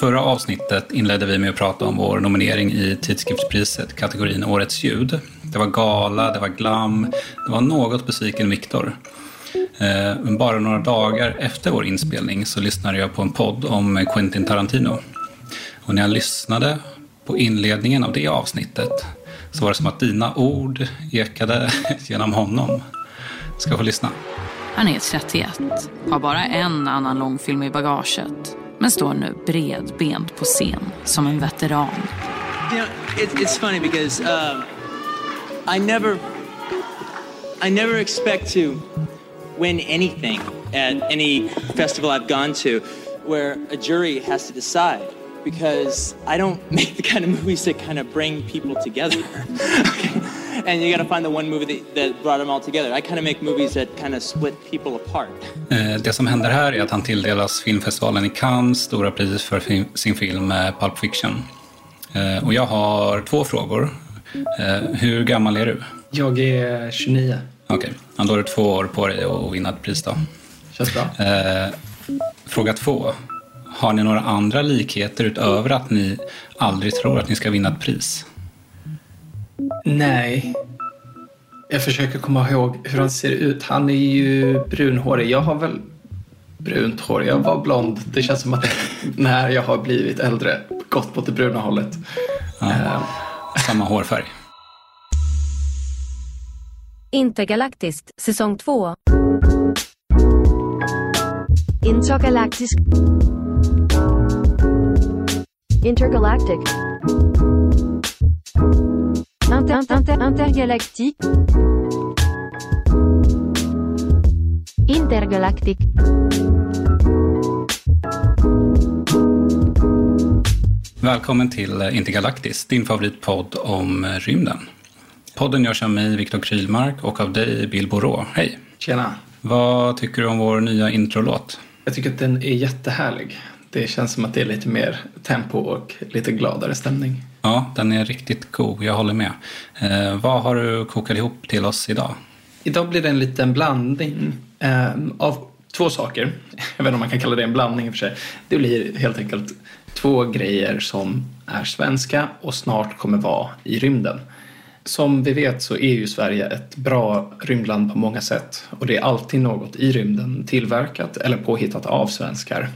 Förra avsnittet inledde vi med att prata om vår nominering i tidskriftspriset, kategorin Årets ljud. Det var gala, det var glam, det var något besviken Viktor. Eh, men bara några dagar efter vår inspelning så lyssnade jag på en podd om Quentin Tarantino. Och när jag lyssnade på inledningen av det avsnittet så var det som att dina ord ekade genom honom. Ska få lyssna. Han är 31, har bara en annan långfilm i bagaget men står nu bredbent på scen som en veteran. You know, it, it's funny because um, I never, I never expect to win anything at any festival I've gone to where a jury has to decide because I don't make the kind of movies that kind of bring people together. okay? And you got to find the one movie that, that brought them all together. I kind of make movies that kind of split people apart. Eh, Det som händer här är att han tilldelas filmfestivalen i Cannes stora pris för sin film eh, Pulp Fiction. Eh, Och jag har två frågor. Hur gammal är du? Jag är 29. Okej, ja, då har du två år på dig att vinna ett pris då. Känns bra. Fråga två. Har ni några andra likheter utöver att ni aldrig tror att ni ska vinna ett pris? Nej. Jag försöker komma ihåg hur han ser ut. Han är ju brunhårig. Jag har väl brunt hår. Jag var blond. Det känns som att när jag har blivit äldre gått åt det bruna hållet. Eh, Samma hårfärg. Intergalaktiskt, säsong 2. Intergalactic. Intergalactic. Inter, inter, intergalactic. Intergalactic. Välkommen till eh, Intergalaktis, din favoritpodd om eh, rymden. Podden görs av mig, Viktor Krylmark, och av dig, Bill Borå. Hej! Tjena. Vad tycker du om vår nya introlåt? Jag tycker att den är jättehärlig. Det känns som att det är lite mer tempo och lite gladare stämning. Ja, den är riktigt god, jag håller med. Eh, vad har du kokat ihop till oss idag? Idag blir det en liten blandning eh, av två saker. Jag vet inte om man kan kalla det en blandning i och för sig. Det blir helt enkelt två grejer som är svenska och snart kommer vara i rymden. Som vi vet så är ju Sverige ett bra rymdland på många sätt och det är alltid något i rymden tillverkat eller påhittat av svenskar.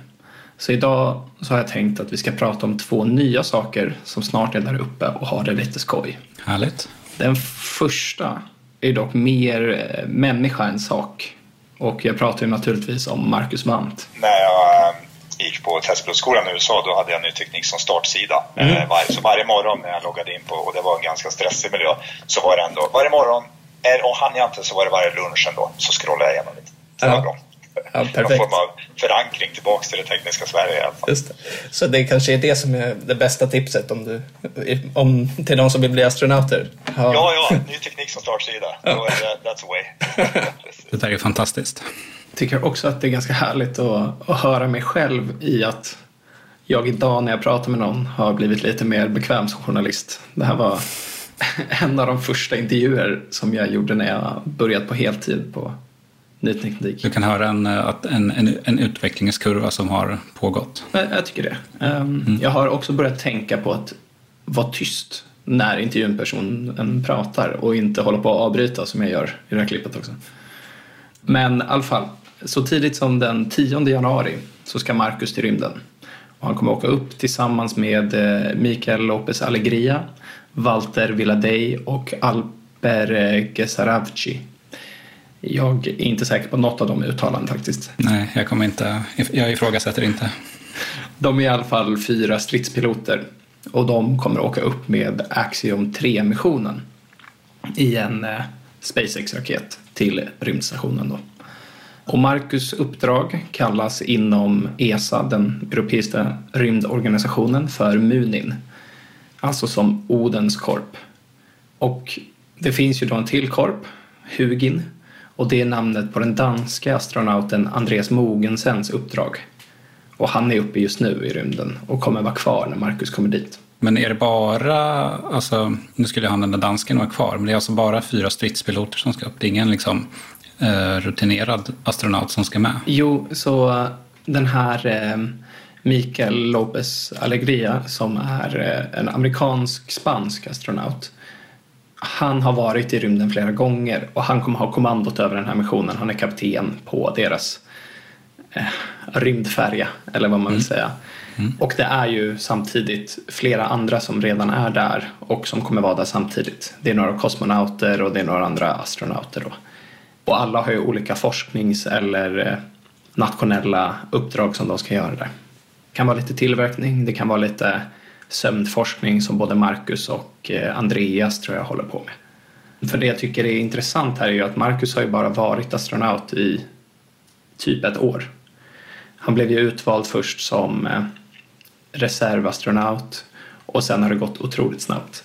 Så idag så har jag tänkt att vi ska prata om två nya saker som snart är där uppe och har det lite skoj. Härligt. Den första är dock mer eh, människa än sak. Och jag pratar ju naturligtvis om Marcus Wandt. När jag eh, gick på testpilotskolan i USA då hade jag ny teknik som startsida. Mm. Eh, var, så varje morgon när jag loggade in på, och det var en ganska stressig miljö, så var det ändå varje morgon, och hann jag inte så var det varje lunch ändå, så scrollade jag igenom lite. Det var Ja. bra. Ja, någon form av förankring tillbaks till det tekniska Sverige i alla fall. Just det. Så det kanske är det som är det bästa tipset om du, om, till de som vill bli astronauter? Ha- Ja, ja, ny teknik som startsida. Då är det, that's the way. Det där är fantastiskt. tycker också att det är ganska härligt att, att höra mig själv i att jag idag när jag pratar med någon har blivit lite mer bekväm som journalist. Det här var en av de första intervjuer som jag gjorde när jag börjat på heltid på Ny Teknik. Du kan höra en, eh, en, en, en utvecklingskurva som har pågått. Jag, jag tycker det. Um, Jag har också börjat tänka på att vara tyst när intervjupersonen pratar och inte hålla på att avbryta som jag gör i det här klippet också. Men i alla fall, så tidigt som den 10 januari så ska Marcus till rymden. Och han kommer åka upp tillsammans med eh, Mikael Lopez Alegria, Walter Villadej och Alper eh, Gesaravci. Jag är inte säker på något av de uttalen faktiskt. Nej, jag kommer inte, jag ifrågasätter inte. De är i alla fall fyra stridspiloter och de kommer åka upp med Axiom 3-missionen i en eh, SpaceX-raket till rymdstationen. Då. Och Marcus uppdrag kallas inom ESA, den europeiska rymdorganisationen, för Munin. Alltså som Odens korp. Och det finns ju då en till korp, Hugin, och det är namnet på den danska astronauten Andreas Mogensens uppdrag. Och han är uppe just nu i rymden och kommer vara kvar när Marcus kommer dit. Men är det bara, alltså, nu skulle han den där dansken vara kvar, men det är alltså bara fyra stridspiloter som ska upp? Det är ingen liksom, eh, rutinerad astronaut som ska med? Jo, så eh, den här eh, Mikael Lopez Alegria som är eh, en amerikansk-spansk astronaut. Han har varit i rymden flera gånger och han kommer ha kommandot över den här missionen. Han är kapten på deras eh, rymdfärja, eller vad man vill säga. Och det är ju samtidigt flera andra som redan är där och som kommer vara där samtidigt. Det är några kosmonauter och det är några andra astronauter. Då. Och alla har ju olika forsknings eller eh, nationella uppdrag som de ska göra där. Det kan vara lite tillverkning, det kan vara lite sömnforskning som både Marcus och eh, Andreas tror jag håller på med. För det jag tycker är intressant här är ju att Marcus har ju bara varit astronaut i typ ett år. Han blev ju utvald först som eh, reservastronaut och sen har det gått otroligt snabbt.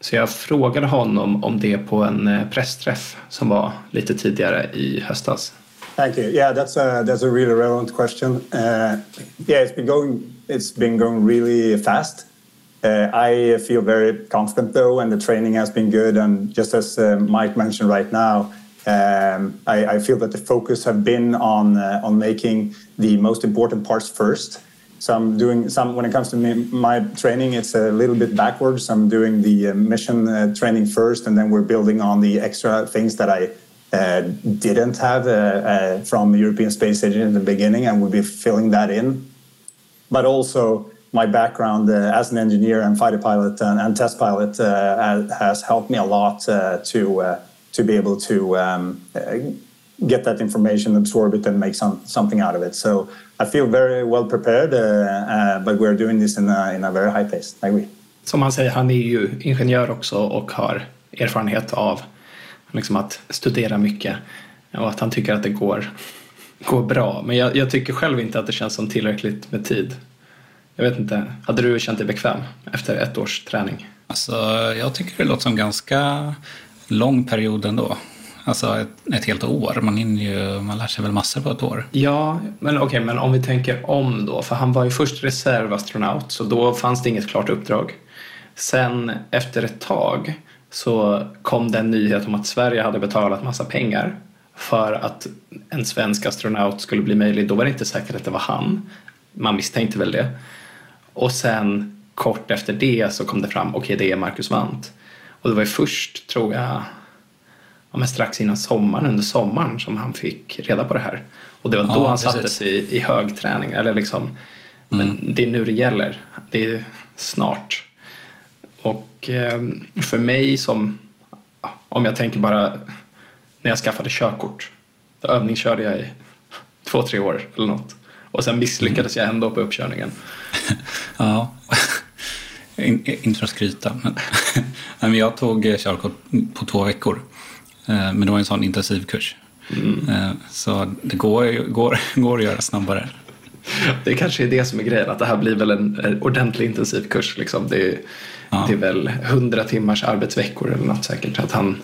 Så jag frågade honom om det på en eh, pressträff som var lite tidigare i höstas. Thank you. Yeah, that's a that's a really relevant question. Uh, yeah, it's been going it's been going really fast. Uh, I feel very confident though, and the training has been good. And just as uh, Mike mentioned right now, um, I, I feel that the focus have been on uh, on making the most important parts first. So I'm doing some when it comes to me, my training, it's a little bit backwards. I'm doing the uh, mission uh, training first, and then we're building on the extra things that I uh, didn't have from European Space Agency in the beginning, and we'll be filling that in. But also, my background uh, as an engineer and fighter pilot and, and test pilot uh, has- helped me a lot uh, to uh, to be able to um, uh, get that information, absorb it, and make some something out of it. So I feel very well prepared, uh, but we're doing this in a, in a very high pace. I agree. Som han säger, han är ju ingenjör också och har erfarenhet av liksom att studera mycket och att han tycker att det går, går bra. Men jag, jag tycker själv inte att det känns som tillräckligt med tid. Jag vet inte, hade du känt dig bekväm efter ett års träning? Alltså, jag tycker det låter som ganska lång period ändå. Alltså ett, ett helt år. Man, hinner ju, man lär sig väl massor på ett år. Ja, men okej, men om vi tänker om då. För han var ju först reservastronaut, så då fanns det inget klart uppdrag. Sen efter ett tag så kom det en nyhet om att Sverige hade betalat massa pengar för att en svensk astronaut skulle bli möjlig. Då var det inte säkert att det var han. Man misstänkte väl det. Och sen kort efter det så kom det fram, okej det är Marcus Wandt. Och det var ju först, tror jag, ja, men strax innan sommaren, under sommaren som han fick reda på det här. Och det var då Ja, han sattes i, i högträning. Eller liksom, men det är nu det gäller. Det är snart. Och eh, för mig som, om jag tänker bara när jag skaffade körkort. Då övningskörde jag i två, tre år eller något. Och sen misslyckades jag ändå på uppkörningen. Ja, In, inte för att skryta. Men, jag tog eh, körkort på två veckor. Eh, Men det var en sån intensivkurs. Eh, Så det går, går, går att göra snabbare. Det kanske är det som är grejen, att det här blir väl en, en ordentlig intensiv kurs. Liksom. Det, är, det är väl 100 timmars arbetsveckor eller något säkert. Att han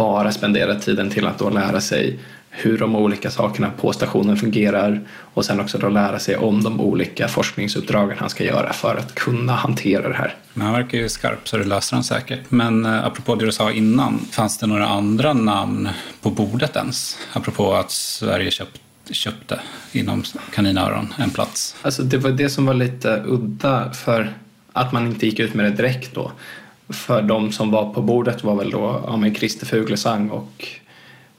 bara spenderar tiden till att då lära sig hur de olika sakerna på stationen fungerar och sen också då lära sig om de olika forskningsuppdragen han ska göra för att kunna hantera det här. Men han verkar ju skarp så det löser han säkert. Men eh, apropå det du sa innan, fanns det några andra namn på bordet ens? Apropå att Sverige köpt, köpte inom kaninöron en plats. Alltså det var det som var lite udda för att man inte gick ut med det direkt då. För de som var på bordet var väl då ja, men Christer Fuglesang och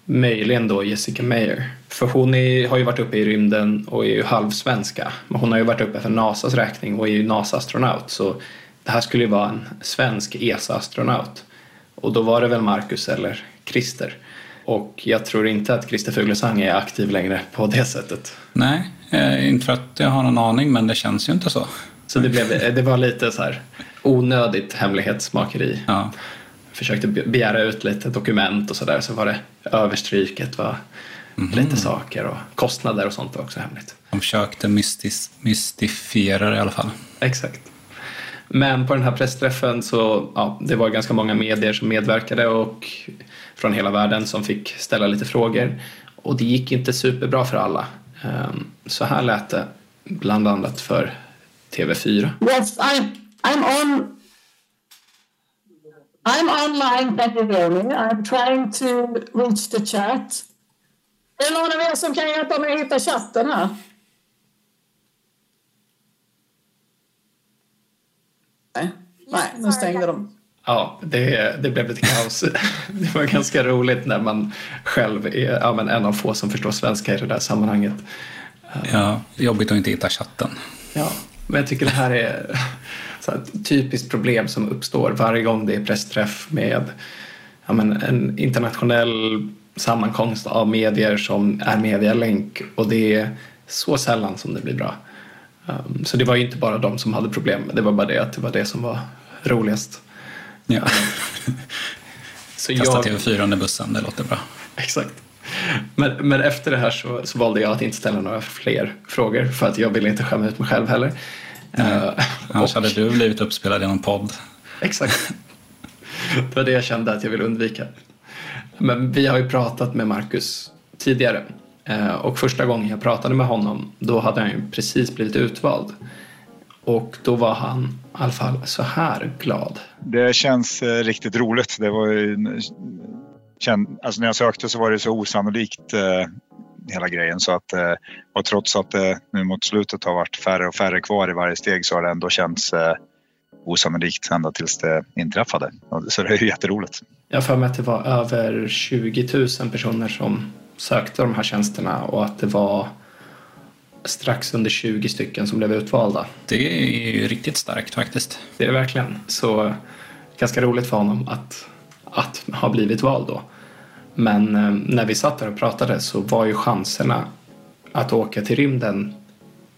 möjligen då Jessica Meyer. För hon är, har ju varit uppe i rymden och är ju halvsvenska. Men hon har ju varit uppe för NASAs räkning och är ju NASA-astronaut. Så det här skulle ju vara en svensk ESA-astronaut. Och då var det väl Marcus eller Christer. Och jag tror inte att Christer Fuglesang är aktiv längre på det sättet. Nej, eh, inte för att jag har någon aning, men det känns ju inte så. Så det, blev, det var lite så här onödigt hemlighetsmakeri. Ja. Försökte be- begära ut lite dokument och sådär så var det överstryket var lite saker och kostnader och sånt var också hemligt. De försökte mystis, mystifiera det i alla fall. Exakt. Men på den här pressträffen så ja, det var ganska många medier som medverkade och från hela världen som fick ställa lite frågor. Och det gick inte superbra för alla. Ehm, Så här lät det bland annat för TV4. Yes, I'm, I'm on. I'm online, can you hear me? I'm trying to reach the chat. Är det någon av er som kan hjälpa mig att hitta chatten här? Nej, Nej nu stängde de. Ja, det, det blev lite kaos. Det var ganska roligt när man själv är ja, men en av få som förstår svenska i det där sammanhanget. Ja, jobbigt att inte hitta chatten. Ja, men jag tycker det här är ett typiskt problem som uppstår varje gång det är pressträff med ja, men en internationell sammankomst av medier som är med via länk och det är så sällan som det blir bra. Um, så det var ju inte bara de som hade problem, det var bara det att det var det som var roligast. Ja. Så Kasta jag- TV4 under bussen, det låter bra. Exakt. Men, men efter det här så, så valde jag att inte ställa några fler frågor för att jag ville inte skämma ut mig själv heller. Eh, Annars hade du blivit uppspelad i någon podd. Exakt. Det var det jag kände att jag ville undvika. Men vi har ju pratat med Marcus tidigare. Eh, Och första gången jag pratade med honom, då hade han ju precis blivit utvald. Och då var han i alla fall så här glad. Det känns eh, riktigt roligt. Det var ju, känn, alltså när jag sökte så var det så osannolikt eh, hela grejen. Så att, eh, och trots att det nu mot slutet har varit färre och färre kvar i varje steg så har det ändå känts eh, osannolikt ända tills det inträffade. Så det är ju jätteroligt. Jag för mig att det var över 20 000 personer som sökte de här tjänsterna och att det var strax under 20 stycken som blev utvalda. Det är ju riktigt starkt faktiskt. Det är det verkligen. Så ganska roligt för honom att, att ha blivit vald då. Men eh, när vi satt där och pratade så var ju chanserna att åka till rymden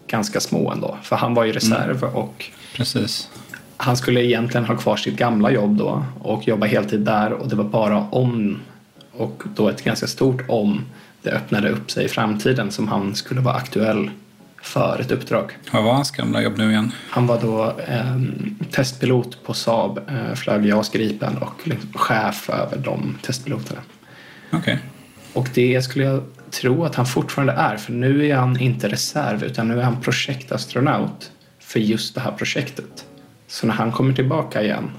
ganska små ändå. För han var ju reserv och Precis. han skulle egentligen ha kvar sitt gamla jobb då och jobba heltid där och det var bara om och då ett ganska stort om det öppnade upp sig i framtiden som han skulle vara aktuell för ett uppdrag. Vad var hans gamla jobb nu igen? Han var då eh, testpilot på Saab, eh, flög JAS Gripen och liksom chef över de testpiloterna. Okay. Och det skulle jag tro att han fortfarande är för nu är han inte reserv utan nu är han projektastronaut för just det här projektet. Så när han kommer tillbaka igen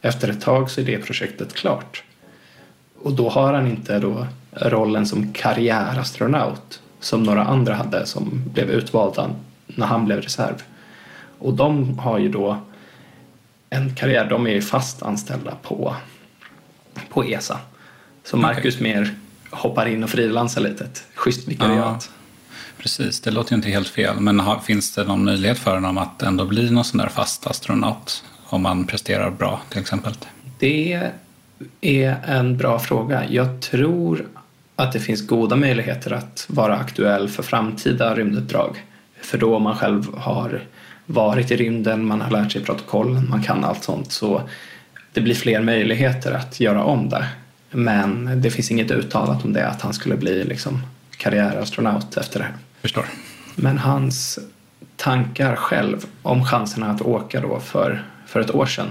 efter ett tag så är det projektet klart. Och då har han inte då rollen som karriärastronaut som några andra hade som blev utvalda när han blev reserv. Och de har ju då en karriär, de är ju fast anställda på, på ESA. Så Marcus mer hoppar in och frilansar lite, ett schysst vikariat. Precis, det låter ju inte helt fel. Men har, finns det någon möjlighet för honom att ändå bli någon sån där fast astronaut? Om man presterar bra till exempel. Det är en bra fråga. Jag tror att det finns goda möjligheter att vara aktuell för framtida rymduppdrag. För då om man själv har varit i rymden, man har lärt sig protokollen, man kan allt sånt så det blir fler möjligheter att göra om det. Men det finns inget uttalat om det, att han skulle bli liksom karriärastronaut efter det här. Förstår. Men hans tankar själv om chanserna att åka då för, för ett år sedan,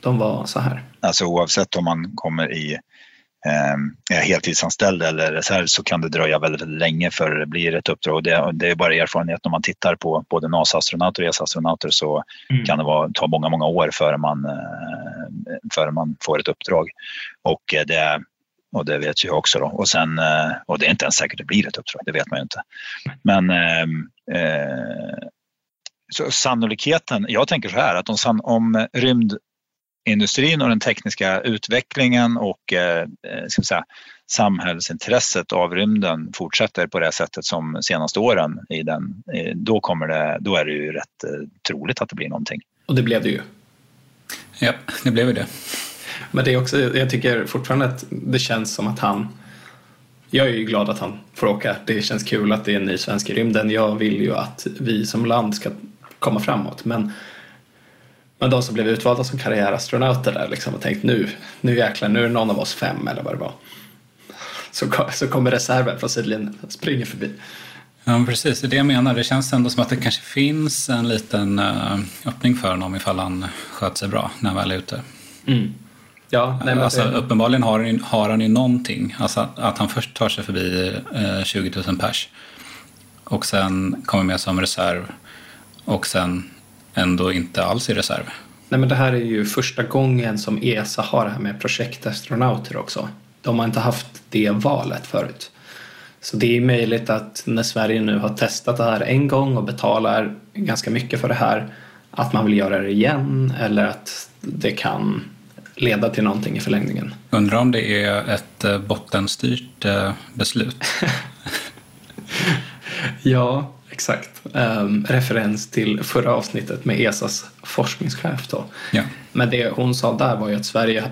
de var så här. Alltså oavsett om man kommer i är heltidsanställd eller reserv så kan det dröja väldigt, väldigt länge för det blir ett uppdrag. Det, det är bara erfarenhet när man tittar på både NASA-astronauter och ESA-astronauter så Mm. kan det vara, ta många, många år före man, eh, före man får ett uppdrag. Och eh, det, och det vet jag också då. Och, sen, eh, och det är inte ens säkert det blir ett uppdrag, det vet man ju inte. Men ehm, eh, så sannolikheten, jag tänker så här att om, om rymdindustrin och den tekniska utvecklingen och eh, eh, ska säga, samhällsintresset av rymden fortsätter på det sättet som senaste åren, i den, eh, då, kommer det, då är det ju rätt eh, troligt att det blir någonting. Och det blev det ju. Ja, det blev ju det. Men det är också, jag tycker fortfarande att det känns som att han jag är ju glad att han får åka. Det känns kul att det är en ny svensk i rymden. Jag vill ju att vi som land ska komma framåt. Men, men de som blev utvalda som karriärastronauter där liksom har tänkt nu, nu jäklar, nu är någon av oss fem eller vad det var. Så, så kommer reserven från sidlinjen och springer förbi. Ja, precis. Det är det jag menar. Det känns ändå som att det kanske finns en liten eh, öppning för honom ifall han sköter sig bra när han väl är ute. Ja, nej, men alltså, det- Uppenbarligen har han, ju- har han ju någonting. Alltså att, att han först tar sig förbi eh, 20 000 pers och sen kommer med som reserv och sen ändå inte alls i reserv. Nej men det här är ju första gången som ESA har det här med projektastronauter också. De har inte haft det valet förut. Så det är möjligt att när Sverige nu har testat det här en gång och betalar ganska mycket för det här att man vill göra det igen eller att det kan leda till någonting i förlängningen. Undrar om det är ett eh, bottenstyrt eh, beslut. Ja, exakt. Ehm, referens till förra avsnittet med ESAs forskningschef då. Ja. Men det hon sa där var ju att Sverige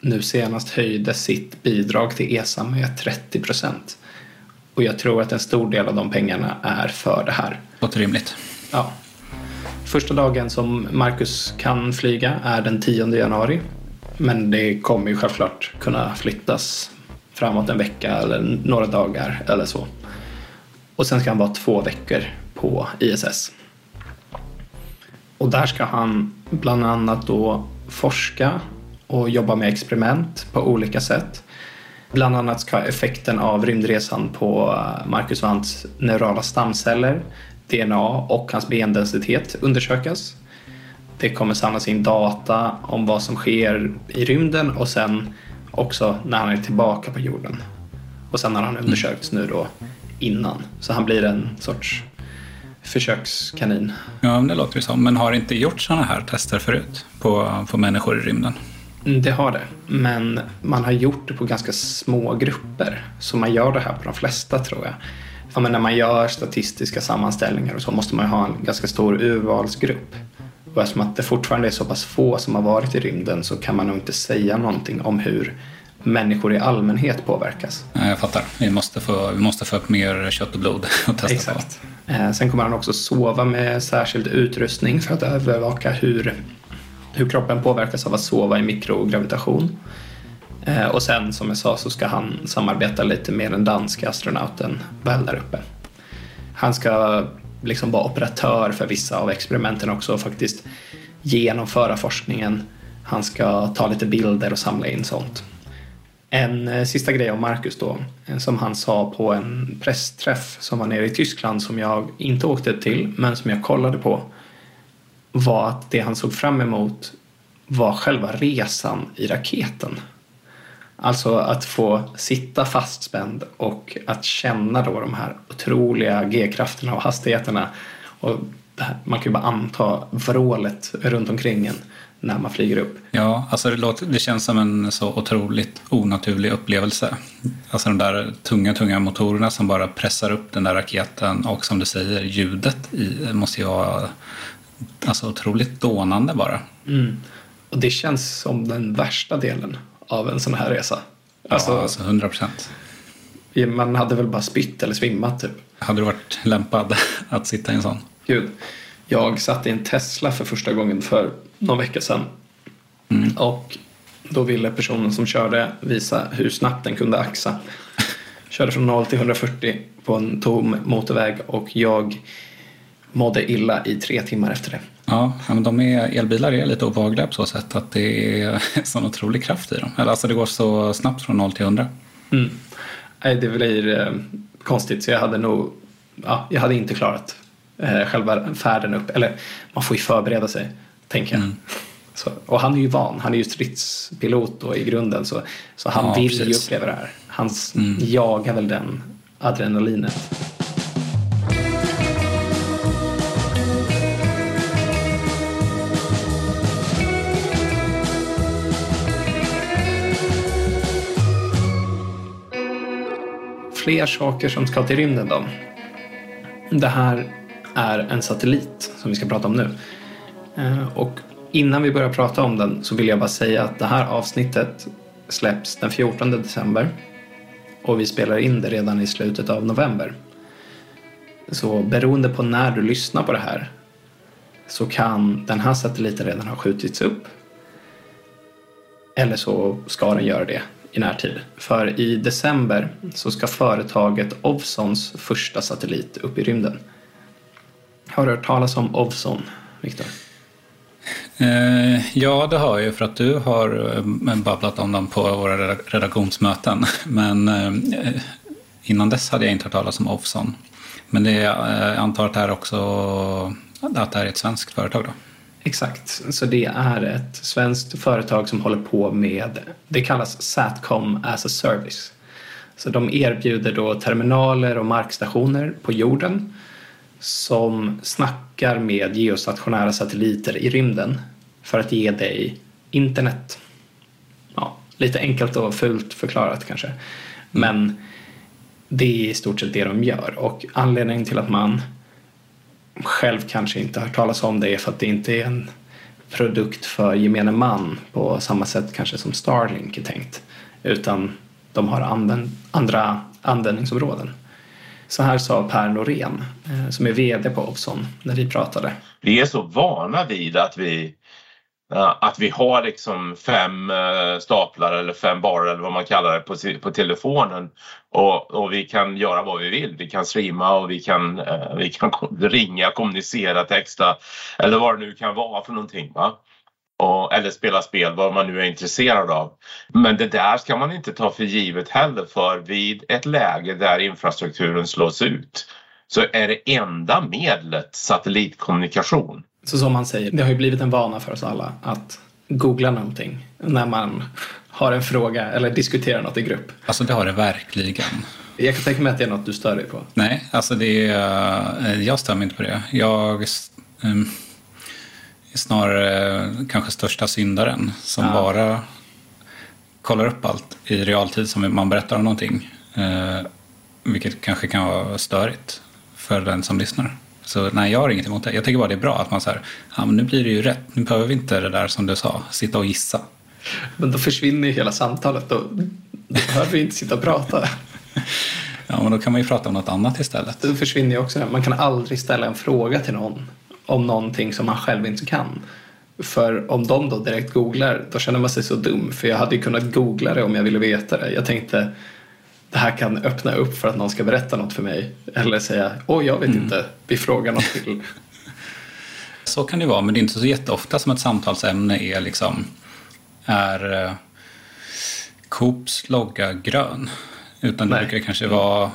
nu senast höjde sitt bidrag till ESA med 30 procent. Och jag tror att en stor del av de pengarna är för det här. Låter rimligt. Ja. Första dagen som Marcus kan flyga är den 10 januari. Men det kommer ju självklart kunna flyttas framåt en vecka eller några dagar eller så. Och sen ska han vara två veckor på ISS. Och där ska han bland annat då forska och jobba med experiment på olika sätt. Bland annat ska effekten av rymdresan på Marcus Wandts neurala stamceller, DNA och hans bendensitet undersökas. Det kommer samlas in data om vad som sker i rymden och sen också när han är tillbaka på jorden. Och sen har han undersökts nu då innan. Så han blir en sorts försökskanin. Ja, det låter det som. Men har inte gjort sådana här tester förut på, på människor i rymden? Mm, Det har det. Men man har gjort det på ganska små grupper. Så man gör det här på de flesta tror jag. Ja, men när man gör statistiska sammanställningar och så måste man ha en ganska stor urvalsgrupp. Och eftersom att det fortfarande är så pass få som har varit i rymden så kan man nog inte säga någonting om hur människor i allmänhet påverkas. Ja, jag fattar. Vi måste få, vi måste få upp mer kött och blod och testa Exakt. Eh, Sen kommer han också sova med särskild utrustning för att övervaka hur, hur kroppen påverkas av att sova i mikrogravitation. Eh, Och sen som jag sa så ska han samarbeta lite med den danska astronauten väl där uppe. Han ska liksom vara operatör för vissa av experimenten också och faktiskt genomföra forskningen. Han ska ta lite bilder och samla in sånt. En eh, sista grej om Marcus då, eh, som han sa på en pressträff som var nere i Tyskland som jag inte åkte till, men som jag kollade på, var att det han såg fram emot var själva resan i raketen. Alltså att få sitta fastspänd och att känna då de här otroliga G-krafterna och hastigheterna. Och här, man kan ju bara anta vrålet runt omkring en när man flyger upp. Ja, alltså det, låter, det känns som en så otroligt onaturlig upplevelse. Alltså de där tunga, tunga motorerna som bara pressar upp den där raketen och som du säger, ljudet i, måste ju vara alltså, otroligt dånande bara. Mm. Och det känns som den värsta delen av en sån här resa. Alltså, ja, alltså 100 procent. Man hade väl bara spytt eller svimmat typ. Hade du varit lämpad att sitta i en sån? Gud. Jag satt i en Tesla för första gången för någon vecka sedan. Mm. Och Då ville personen som körde visa hur snabbt den kunde axa. Körde från 0 till 140 på en tom motorväg och jag mådde illa i tre timmar efter det. Ja, men de är, elbilar är lite obehagliga på så sätt att det är sån otrolig kraft i dem. Eller alltså det går så snabbt från 0 till 100. Mm. Nej, det blir eh, konstigt så jag hade nog, ja, jag hade inte klarat eh, själva färden upp. Eller man får ju förbereda sig, tänker jag. Mm. Så, och han är ju van, han är ju stridspilot då i grunden så, så han Ja, vill ju precis. uppleva det här. Han Mm. jagar väl den adrenalinet. Fler saker som ska till rymden då. Det här är en satellit som vi ska prata om nu. Eh, och innan vi börjar prata om den så vill jag bara säga att det här avsnittet släpps den 14 december och vi spelar in det redan i slutet av november. Så beroende på när du lyssnar på det här så kan den här satelliten redan ha skjutits upp eller så ska den göra det i närtid. För i december så ska företaget Ovsons första satellit upp i rymden. Har du hört talas om Ovzon, Viktor? Eh, ja, det har jag ju för att du har eh, babblat om dem på våra redaktionsmöten. Men eh, innan dess hade jag inte hört talas om Ovzon. Men det, jag antar att det här också att det här är ett svenskt företag då? Exakt, så det är ett svenskt företag som håller på med, det kallas Satcom as a service. Så de erbjuder då terminaler och markstationer på jorden som snackar med geostationära satelliter i rymden för att ge dig internet. Ja, lite enkelt och fult förklarat kanske. Men det är i stort sett det de gör och anledningen till att man själv kanske inte har hört talas om det är för att det inte är en produkt för gemene man på samma sätt kanske som Starlink är tänkt. Utan de har använd, andra användningsområden. Så här sa Per Norén eh, som är VD på Opson när vi pratade. Vi är så vana vid att vi, att vi har liksom fem eh, staplar eller fem barer eller vad man kallar det på, på telefonen och, och vi kan göra vad vi vill. Vi kan streama och vi kan, eh, vi kan ringa, kommunicera, texta eller vad det nu kan vara för någonting. Va? Och, eller spela spel, vad man nu är intresserad av. Men det där ska man inte ta för givet heller för vid ett läge där infrastrukturen slås ut så är det enda medlet satellitkommunikation. Så som han säger, det har ju blivit en vana för oss alla att googla någonting när man har en fråga eller diskuterar något i grupp. Alltså det har det verkligen. Jag kan tänka mig att det är något du stör dig på. Nej, alltså det är, eh, jag stämmer inte på det. Jag är snarare kanske största syndaren som Ja. bara kollar upp allt i realtid som man berättar om någonting. Eh, vilket kanske kan vara störigt för den som lyssnar. Så nej, jag har inget emot det. Jag tycker bara det är bra att man säger, ja men nu blir det ju rätt. Nu behöver vi inte det där som du sa, sitta och gissa. Men då försvinner ju hela samtalet. Då, då behöver vi inte sitta och prata. Ja, men då kan man ju prata om något annat istället. Då försvinner ju också det. Man kan aldrig ställa en fråga till någon om någonting som man själv inte kan. För om de då direkt googlar, då känner man sig så dum. För jag hade ju kunnat googla det om jag ville veta det. Jag tänkte, det här kan öppna upp för att någon ska berätta något för mig. Eller säga, åh jag vet inte, vi frågar något till. Så kan det vara, men det är inte så jätteofta som ett samtalsämne är liksom är eh, Coops logga grön. Utan det Nej. brukar kanske vara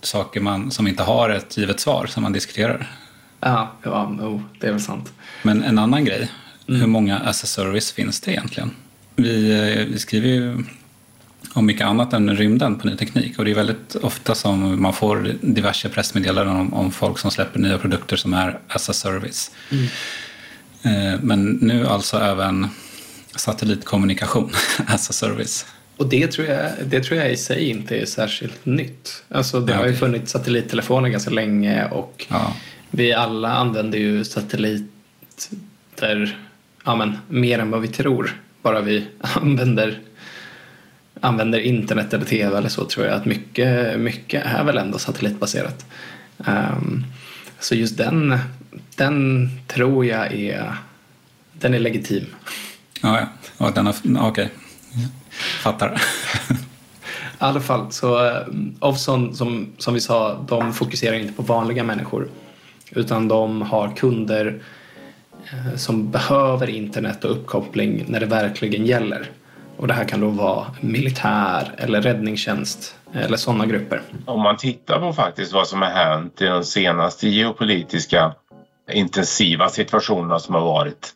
saker man, som inte har ett givet svar som man diskuterar. Ja, ja oh, det är väl sant. Men en annan grej, hur många as a service finns det egentligen? Vi, eh, vi skriver ju om mycket annat än rymden på ny teknik och det är väldigt ofta som man får diverse pressmeddelanden om, om folk som släpper nya produkter som är as a service. Eh, Men nu alltså även satellitkommunikation as a service. Och det tror, jag, det tror jag i sig inte är särskilt nytt. Alltså det Ja, har ju funnits satellittelefoner ganska länge och vi alla använder ju satelliter ja, men, mer än vad vi tror. Bara vi använder, använder internet eller tv eller så tror jag att mycket, mycket är väl ändå satellitbaserat. Ehm, så just den, den tror jag är, den är legitim. Ja, ja. Och den har, okej. Fattar. I alla fall, så eh, Ovzon som, som vi sa, de fokuserar inte på vanliga människor. Utan de har kunder eh, som behöver internet och uppkoppling när det verkligen gäller. Och det här kan då vara militär eller räddningstjänst eller sådana grupper. Om man tittar på faktiskt vad som har hänt i de senaste geopolitiska intensiva situationerna som har varit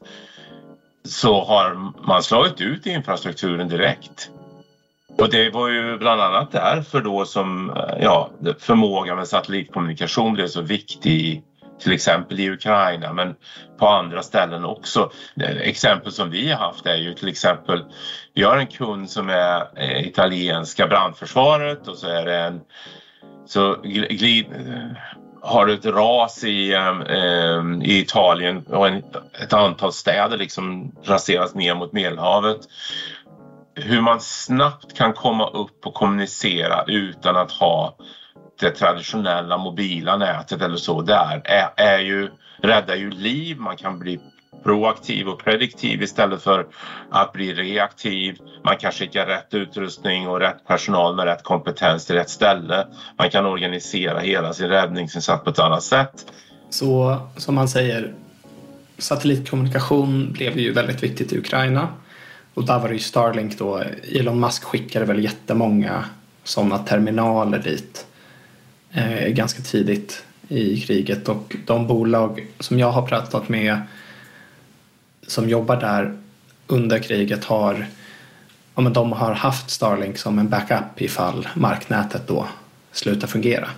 så har man slagit ut infrastrukturen direkt. Och det var ju bland annat därför då som eh, ja, förmågan med satellitkommunikation blev så viktig till exempel i Ukraina men på andra ställen också. Exempel som vi har haft är ju till exempel vi har en kund som är eh, italienska brandförsvaret och så är det en så glid, har ett ras i, eh, i Italien och en, ett antal städer liksom raseras ner mot Medelhavet. Hur man snabbt kan komma upp och kommunicera utan att ha det traditionella mobila nätet eller så där är, är ju, räddar ju liv. Man kan bli proaktiv och prediktiv istället för att bli reaktiv. Man kan skicka rätt utrustning och rätt personal med rätt kompetens till rätt ställe. Man kan organisera hela sin räddningsinsats på ett annat sätt. Så som man säger, satellitkommunikation blev ju väldigt viktigt i Ukraina. Och där var det ju Starlink då. Elon Musk skickade väl jättemånga sådana terminaler dit eh, ganska tidigt i kriget och de bolag som jag har pratat med som jobbar där under kriget har ja, men de har haft Starlink som en backup ifall marknätet då slutar fungera.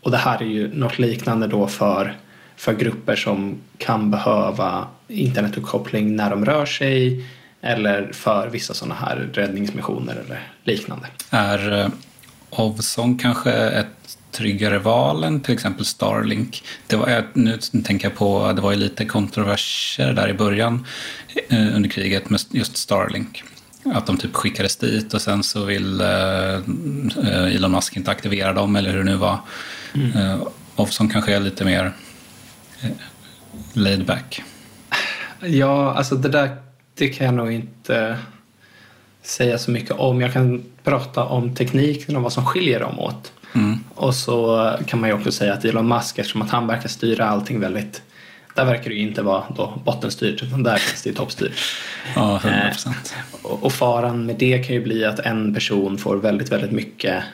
Och det här är ju något liknande då för, för grupper som kan behöva internetuppkoppling när de rör sig eller för vissa sådana här räddningsmissioner eller liknande. Är eh, Ovzon kanske ett tryggare val än till exempel Starlink. Det var, nu tänker jag på, det var ju lite kontroverser där i början eh, under kriget med just Starlink. Att de typ skickades dit och sen så vill eh, Elon Musk inte aktivera dem eller hur det nu var. Mm. Eh, Ovzon kanske är lite mer eh, laid back. Ja, alltså det där det kan jag nog inte säga så mycket om. Jag kan prata om tekniken och vad som skiljer dem åt. Mm. Och så kan man ju också säga att Elon Musk, eftersom att han verkar styra allting väldigt där verkar det ju inte vara då bottenstyrt utan där känns det toppstyrt. Ja, 100%. Eh, och faran med det kan ju bli att en person får väldigt, väldigt mycket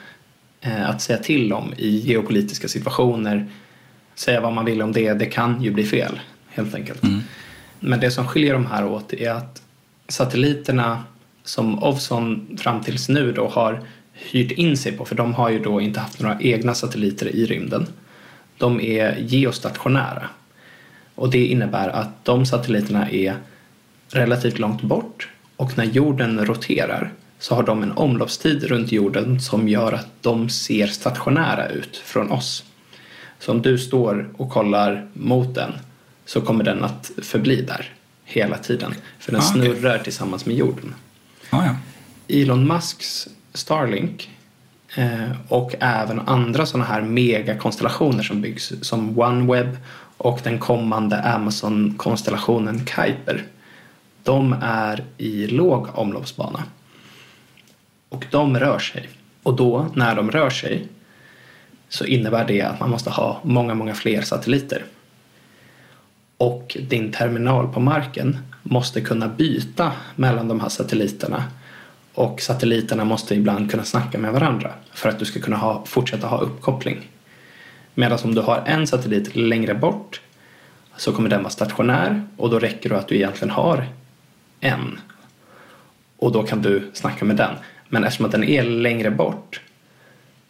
eh, att säga till om i geopolitiska situationer. Säga vad man vill om det, det kan ju bli fel helt enkelt. Mm. Men det som skiljer de här åt är att satelliterna som Ovzon fram tills nu då har hyrt in sig på, för de har ju då inte haft några egna satelliter i rymden. De är geostationära. Och det innebär att de satelliterna är relativt långt bort och när jorden roterar så har de en omloppstid runt jorden som gör att de ser stationära ut från oss. Så om du står och kollar mot den så kommer den att förbli där hela tiden. För den ah, okay. snurrar tillsammans med jorden. Ah, ja. Elon Musks Starlink eh, och även andra sådana här megakonstellationer som byggs som OneWeb och den kommande Amazon-konstellationen Kuiper. De är i låg omloppsbana. Och de rör sig. Och då, när de rör sig, så innebär det att man måste ha många, många fler satelliter. Och din terminal på marken måste kunna byta mellan de här satelliterna och satelliterna måste ibland kunna snacka med varandra för att du ska kunna ha, fortsätta ha uppkoppling. Medan om du har en satellit längre bort så kommer den vara stationär och då räcker det att du egentligen har en. Och då kan du snacka med den. Men eftersom att den är längre bort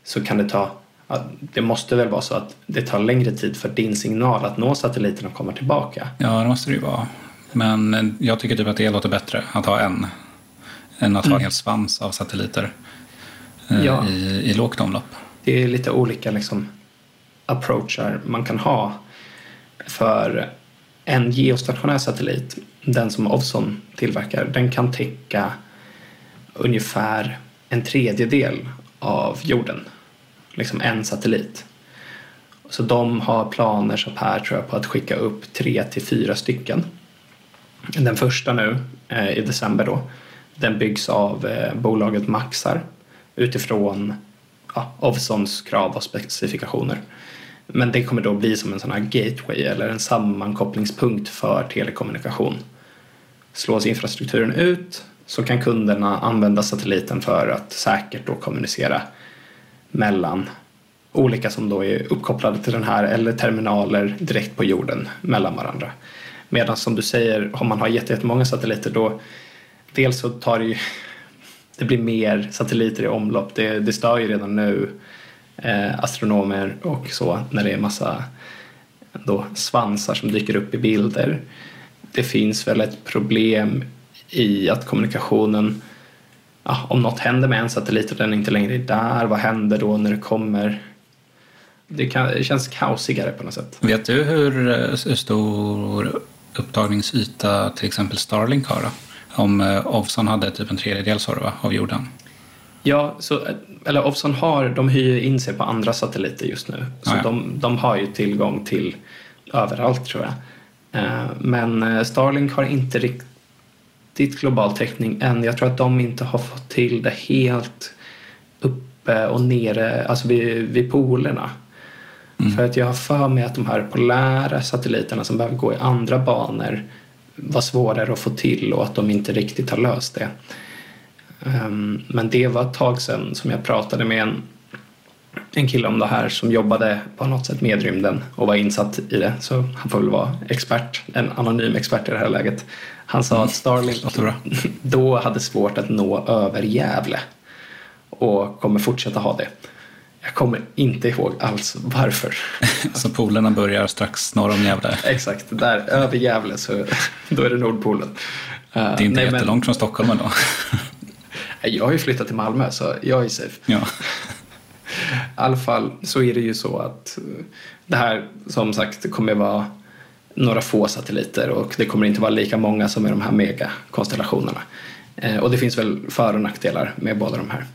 så kan det ta det måste väl vara så att det tar längre tid för din signal att nå satelliten och komma tillbaka? Ja, det måste det ju vara. Men jag tycker typ att det låter bättre att ha en än att ha en hel svans av satelliter eh, ja. i, i lågt omlopp. Det är lite olika liksom, approachar man kan ha. För en geostationär satellit, den som Ovzon tillverkar, den kan täcka ungefär en tredjedel av jorden. Liksom en satellit. Så de har planer så här tror jag på att skicka upp tre till fyra stycken. Den första nu eh, i december då den byggs av eh, bolaget Maxar utifrån ja, Ovsons krav och specifikationer. Men det kommer då bli som en sån här gateway eller en sammankopplingspunkt för telekommunikation. Slås infrastrukturen ut så kan kunderna använda satelliten för att säkert då kommunicera mellan olika som då är uppkopplade till den här eller terminaler direkt på jorden mellan varandra. Medan som du säger, om man har jättemånga satelliter då dels så tar det ju det blir mer satelliter i omlopp. Det, det stör ju redan nu eh, astronomer och så när det är massa då, svansar som dyker upp i bilder. Det finns väl ett problem i att kommunikationen ja, om något händer med en satellit och den inte längre är där, vad händer då när det kommer? Det, kan, det känns kaosigare på något sätt. Vet du hur, eh, hur stor upptagningsyta till exempel Starlink har? Då? Om eh, Ovzon hade typ en tredjedel så va, av jorden? Ja, så, eller Ovzon har, de hyr in sig på andra satelliter just nu. Så Ah, ja. de, de har ju tillgång till överallt tror jag. Eh, Men eh, Starlink har inte riktigt global täckning än. Jag tror att de inte har fått till det helt uppe och nere, alltså vid, vid polerna. För att jag har för mig att de här polära satelliterna som behöver gå i andra banor var svårare att få till och att de inte riktigt har löst det. Ehm, Men det var ett tag sedan som jag pratade med en, en kille om det här som jobbade på något sätt med rymden och var insatt i det. Så han får väl vara expert, en anonym expert i det här läget. Han sa att Starlink då hade svårt att nå över Gävle och kommer fortsätta ha det. Jag kommer inte ihåg alls varför. Så polerna börjar strax norr om Gävle? Exakt, där över Gävle så då är det Nordpolen. Det är inte jättelångt från Stockholm ändå. Jag har ju flyttat till Malmö så jag är safe. Ja. I alla fall så är det ju så att eh, det här som sagt kommer vara några få satelliter och det kommer inte vara lika många som i de här megakonstellationerna. Eh, Och det finns väl för och nackdelar med båda de här.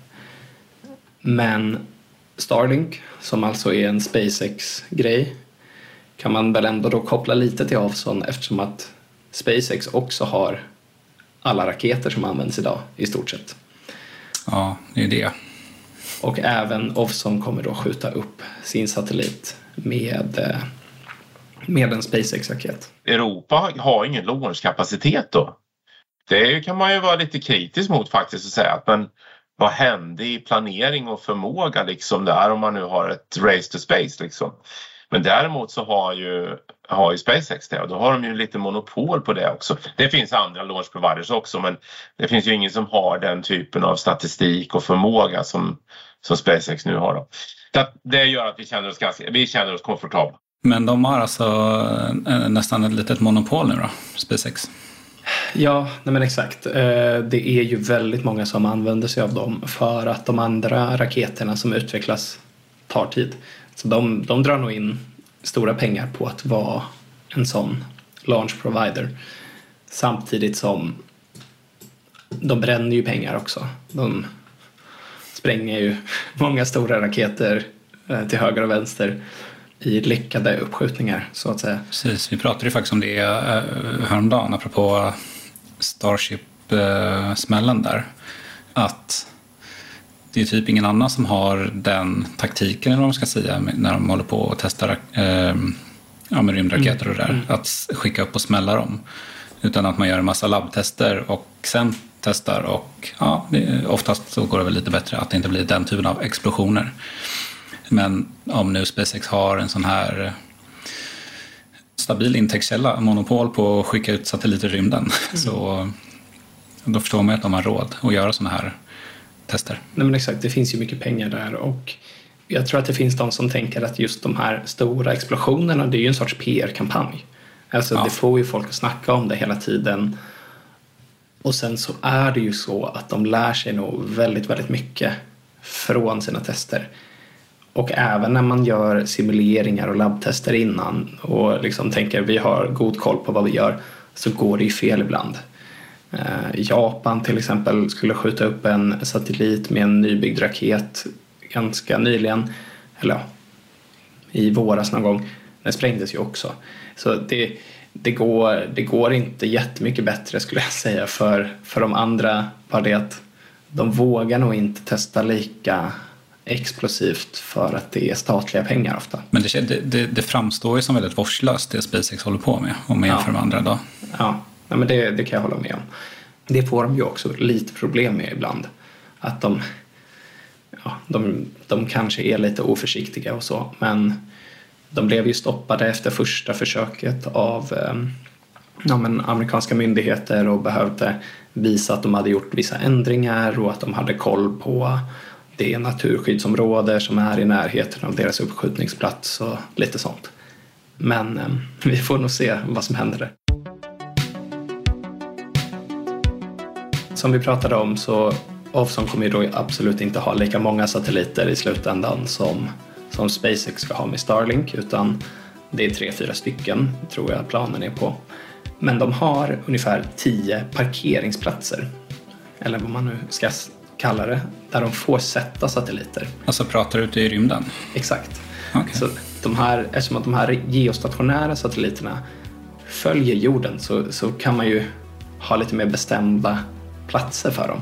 Men Starlink, som alltså är en SpaceX-grej, kan man väl ändå då koppla lite till Ovzon eftersom att SpaceX också har alla raketer som används idag i stort sett. Ja, det är det. Och även Ovzon kommer då skjuta upp sin satellit med, eh, med en SpaceX-raket. Europa har ingen launchkapacitet då. Det kan man ju vara lite kritisk mot faktiskt och säga att men vad hände i planering och förmåga liksom där om man nu har ett race to space liksom. Men däremot så har ju, har ju SpaceX det och då har de ju lite monopol på det också. Det finns andra launch providers också men det finns ju ingen som har den typen av statistik och förmåga som, som SpaceX nu har. Då. Det gör att vi känner oss, ganska, vi känner oss komfortabla. Men de har alltså eh, eh, nästan ett litet monopol nu då, SpaceX? Ja, nej men exakt. Eh, det är ju väldigt många som använder sig av dem för att de andra raketerna som utvecklas tar tid. Så de, de drar nog in stora pengar på att vara en sån launch provider. Samtidigt som de bränner ju pengar också. De spränger ju många stora raketer eh, till höger och vänster i lyckade uppskjutningar så att säga. Precis, vi pratade ju faktiskt om det eh, häromdagen apropå Starship-smällen där. Att det är typ ingen annan som har den taktiken, eller vad man ska säga, när de håller på och testar eh, ja, med rymdraketer och det där. Mm. Att skicka upp och smälla dem. Utan att man gör en massa labbtester och sen testar och ja, oftast så går det väl lite bättre att det inte blir den typen av explosioner. Men om nu SpaceX har en sån här stabil intäktskälla, monopol på att skicka ut satelliter i rymden, så då förstår man att de har råd att göra såna här tester. Nej men exakt, det finns ju mycket pengar där och jag tror att det finns de som tänker att just de här stora explosionerna det är ju en sorts PR-kampanj. Alltså Ja. det får ju folk att snacka om det hela tiden. Och sen så är det ju så att de lär sig nog väldigt, väldigt mycket från sina tester. Och även när man gör simuleringar och labbtester innan och liksom tänker vi har god koll på vad vi gör så går det ju fel ibland. Eh, Japan till exempel skulle skjuta upp en satellit med en nybyggd raket ganska nyligen. Eller ja, i våras någon gång. Den sprängdes ju också. Så det, det går, det går inte jättemycket bättre skulle jag säga för, för de andra. Bara det att de vågar nog inte testa lika explosivt för att det är statliga pengar ofta. Men det, det, det framstår ju som väldigt vårdslöst det SpaceX håller på med om man jämför Ja. med andra då. Ja, nej, men det, det kan jag hålla med om. Det får de ju också lite problem med ibland. Att de, ja, de, de kanske är lite oförsiktiga och så, men de blev ju stoppade efter första försöket av eh, ja, men amerikanska myndigheter och behövde visa att de hade gjort vissa ändringar och att de hade koll på det naturskyddsområde som är i närheten av deras uppskjutningsplats och lite sånt. Men eh, vi får nog se vad som händer där. Som vi pratade om så Ovzon kommer ju då absolut inte ha lika många satelliter i slutändan som, som SpaceX ska ha med Starlink utan det är tre, fyra stycken tror jag planen är på. Men de har ungefär tio parkeringsplatser eller vad man nu ska s- kalla det, där de får sätta satelliter. Alltså pratar ute i rymden? Exakt. Så de här, eftersom att de här geostationära satelliterna följer jorden så, så kan man ju ha lite mer bestämda platser för dem.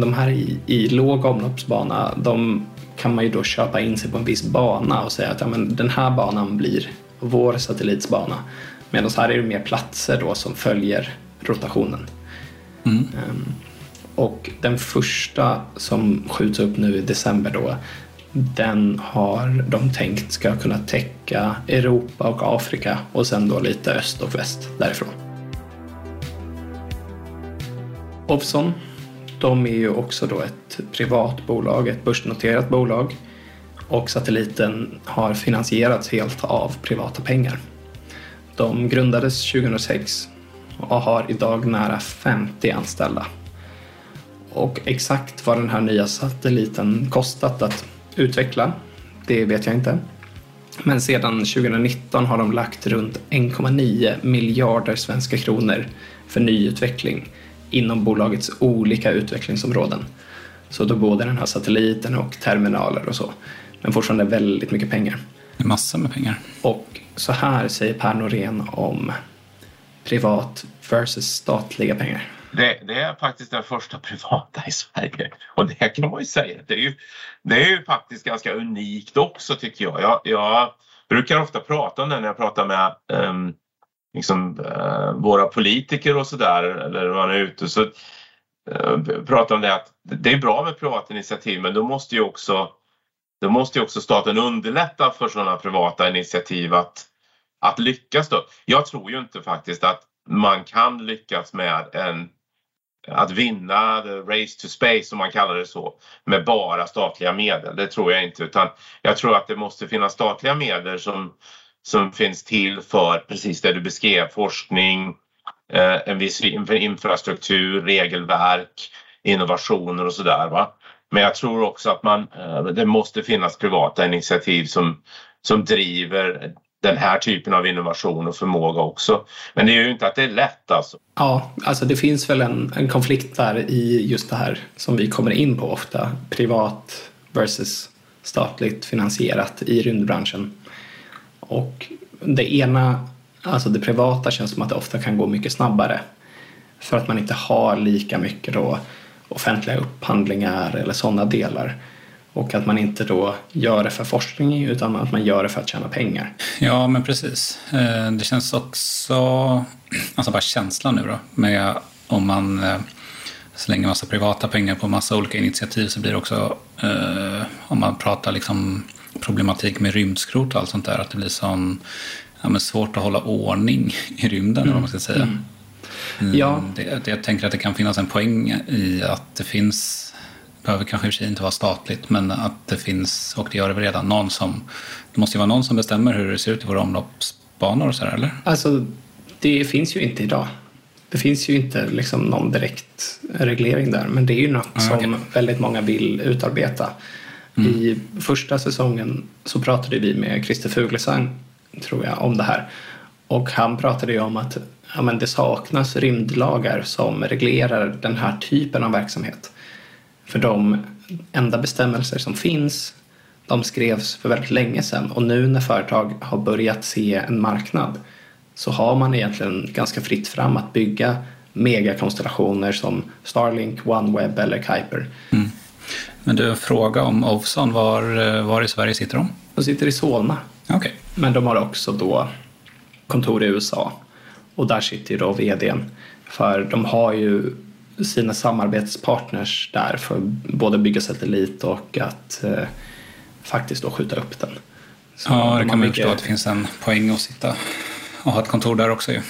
De här i, i låg omloppsbana, de kan man ju då köpa in sig på en viss bana och säga att ja, men den här banan blir vår satellits bana. Medan här är det mer platser då som följer rotationen. Ehm, och den första som skjuts upp nu i december då, den har de tänkt ska kunna täcka Europa och Afrika och sen då lite öst och väst därifrån. Opson, de är ju också då ett privat bolag, ett börsnoterat bolag och satelliten har finansierats helt av privata pengar. De grundades 2006 och har idag nära 50 anställda. Och exakt vad den här nya satelliten kostat att utveckla, det vet jag inte. Men sedan 2019 har de lagt runt 1,9 miljarder svenska kronor för nyutveckling inom bolagets olika utvecklingsområden. Så då både den här satelliten och terminaler och så. Men fortfarande väldigt mycket pengar. Det är massor med pengar. Och så här säger Per Norén om privat versus statliga pengar. Det, det är faktiskt den första privata i Sverige. Och det kan man ju säga. Det är ju, det är ju faktiskt ganska unikt också tycker jag. Jag, jag brukar ofta prata om det när jag pratar med um, liksom, uh, våra politiker och sådär. Eller när man är ute. Så uh, pratar om det att det är bra med privata initiativ men då måste ju också, då måste ju också staten underlätta för sådana privata initiativ att, att lyckas. Då. Jag tror ju inte faktiskt att man kan lyckas med en att vinna the race to space som man kallar det så med bara statliga medel. Det tror jag inte utan jag tror att det måste finnas statliga medel som, som finns till för precis det du beskrev, forskning, eh, en viss infrastruktur, regelverk, innovationer och sådär. Men jag tror också att man, eh, det måste finnas privata initiativ som, som driver den här typen av innovation och förmåga också. Men det är ju inte att det är lätt alltså. Ja, alltså det finns väl en, en konflikt där i just det här som vi kommer in på ofta. Privat versus statligt finansierat i rymdbranschen. Och det ena, alltså det privata känns som att det ofta kan gå mycket snabbare. För att man inte har lika mycket då offentliga upphandlingar eller sådana delar. Och att man inte då gör det för forskning utan att man gör det för att tjäna pengar. Ja, men precis. Eh, Det känns också, alltså bara känslan nu då, med om man eh, slänger massa privata pengar på massa olika initiativ så blir det också, eh, om man pratar liksom problematik med rymdskrot och allt sånt där, att det blir sån, ja, svårt att hålla ordning i rymden, eller vad man ska säga. Mm. Mm, Ja. Det, det, jag tänker att det kan finnas en poäng i att det finns, behöver kanske i och för sig inte vara statligt, men att det finns, och det gör det väl redan, någon som, det måste ju vara någon som bestämmer hur det ser ut i våra omloppsbanor och så här, eller? Alltså, det finns ju inte idag. Det finns ju inte liksom någon direkt reglering där, men det är ju något Ah, som okej. väldigt många vill utarbeta. Mm. I första säsongen så pratade vi med Christer Fuglesang, tror jag, om det här. Och han pratade ju om att ja, men det saknas rymdlagar som reglerar den här typen av verksamhet. För de enda bestämmelser som finns, de skrevs för väldigt länge sedan och nu när företag har börjat se en marknad så har man egentligen ganska fritt fram att bygga megakonstellationer som Starlink, OneWeb eller Kuiper. Mm. Men du, en fråga om Ovzon. Var, var i Sverige sitter de? De sitter i Solna. Okay. Men de har också då kontor i USA. Och där sitter ju då vdn. För de har ju sina samarbetspartners där för både bygga satellit och att eh, faktiskt då skjuta upp den. Så ja, det kan man förstå att det finns en poäng att sitta och ha ett kontor där också ju.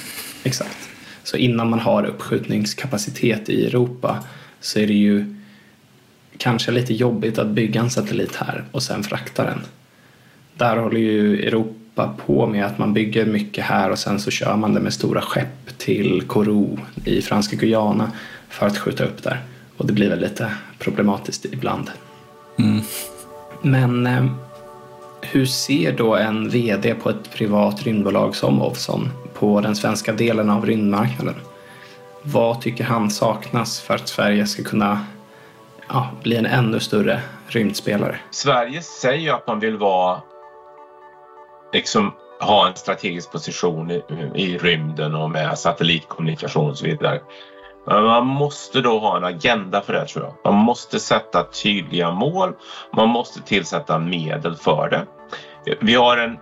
Exakt. Så innan man har uppskjutningskapacitet i Europa så är det ju kanske lite jobbigt att bygga en satellit här och sen frakta den. Där håller ju Europa på med att man bygger mycket här och sen så kör man det med stora skepp till Kourou i franska Guyana för att skjuta upp där. Och det blir väl lite problematiskt ibland. Mm. Men eh, hur ser då en VD på ett privat rymdbolag som Ovzon på den svenska delen av rymdmarknaden? Vad tycker han saknas för att Sverige ska kunna ja, bli en ännu större rymdspelare? Sverige säger att man vill vara liksom ha en strategisk position i, i rymden och med satellitkommunikation och så vidare. Man måste då ha en agenda för det tror jag. Man måste sätta tydliga mål. Man måste tillsätta medel för det. Vi har en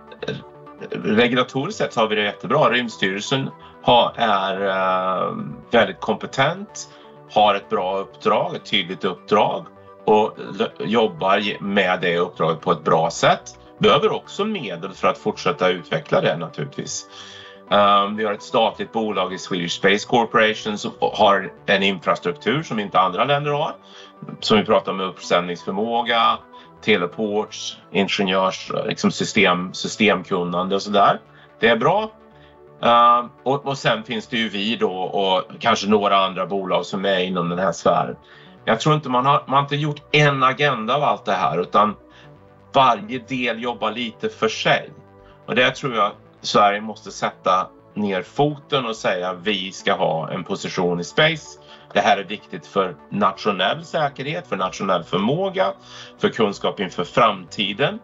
regulatoriskt sett har vi det jättebra. Rymdstyrelsen har, är eh, väldigt kompetent, har ett bra uppdrag, ett tydligt uppdrag och jobbar med det uppdraget på ett bra sätt. Behöver också medel för att fortsätta utveckla det naturligtvis. Um, vi har ett statligt bolag i Swedish Space Corporation som har en infrastruktur som inte andra länder har. Som vi pratar om uppsändningsförmåga, teleports, ingenjörs, liksom system, systemkunnande och sådär. Det är bra. Uh, och, och sen finns det ju vi då och kanske några andra bolag som är inom den här sfären. Jag tror inte man har, man har inte gjort en agenda av allt det här utan varje del jobbar lite för sig. Och det tror jag Sverige måste sätta ner foten och säga vi ska ha en position i space. Det här är viktigt för nationell säkerhet, för nationell förmåga, för kunskap inför framtiden,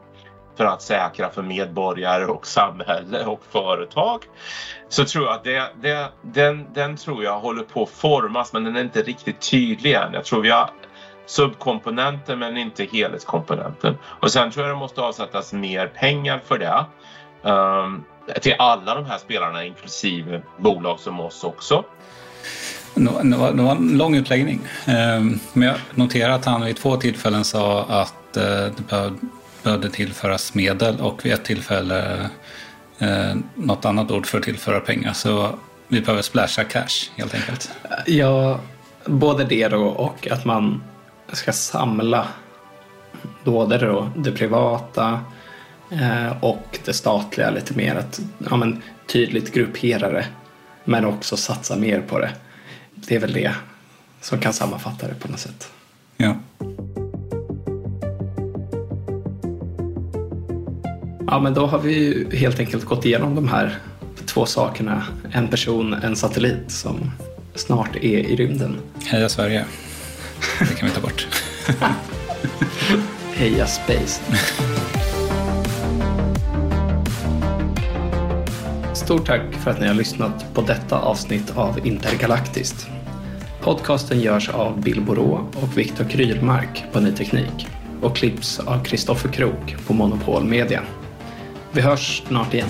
för att säkra för medborgare och samhälle och företag. Så tror jag att det, det, den, den tror jag håller på att formas men den är inte riktigt tydlig än. Jag tror vi har subkomponenten men inte helhetskomponenten. Och sen tror jag det måste avsättas mer pengar för det. Um, till alla de här spelarna inklusive bolag som oss också. Det var, det var en lång utläggning. Um, men jag noterar att han vid två tillfällen sa att uh, det behövde tillföras medel och vid ett tillfälle uh, något annat ord för att tillföra pengar. Så vi behöver splasha cash helt enkelt. Ja, både det då och att man ska samla både då det privata eh, och det statliga lite mer. Att ja, men, tydligt gruppera det men också satsa mer på det. Det är väl det som kan sammanfatta det på något sätt. Ja. Ja, men då har vi helt enkelt gått igenom de här två sakerna. En person, en satellit som snart är i rymden. Heja Sverige. Det kan vi ta bort. Heja Space. Stort tack för att ni har lyssnat på detta avsnitt av Intergalaktiskt. Podcasten görs av Bill Borå och Viktor Krylmark på Ny Teknik och klipps av Kristoffer Krook på Monopol Media. Vi hörs snart igen.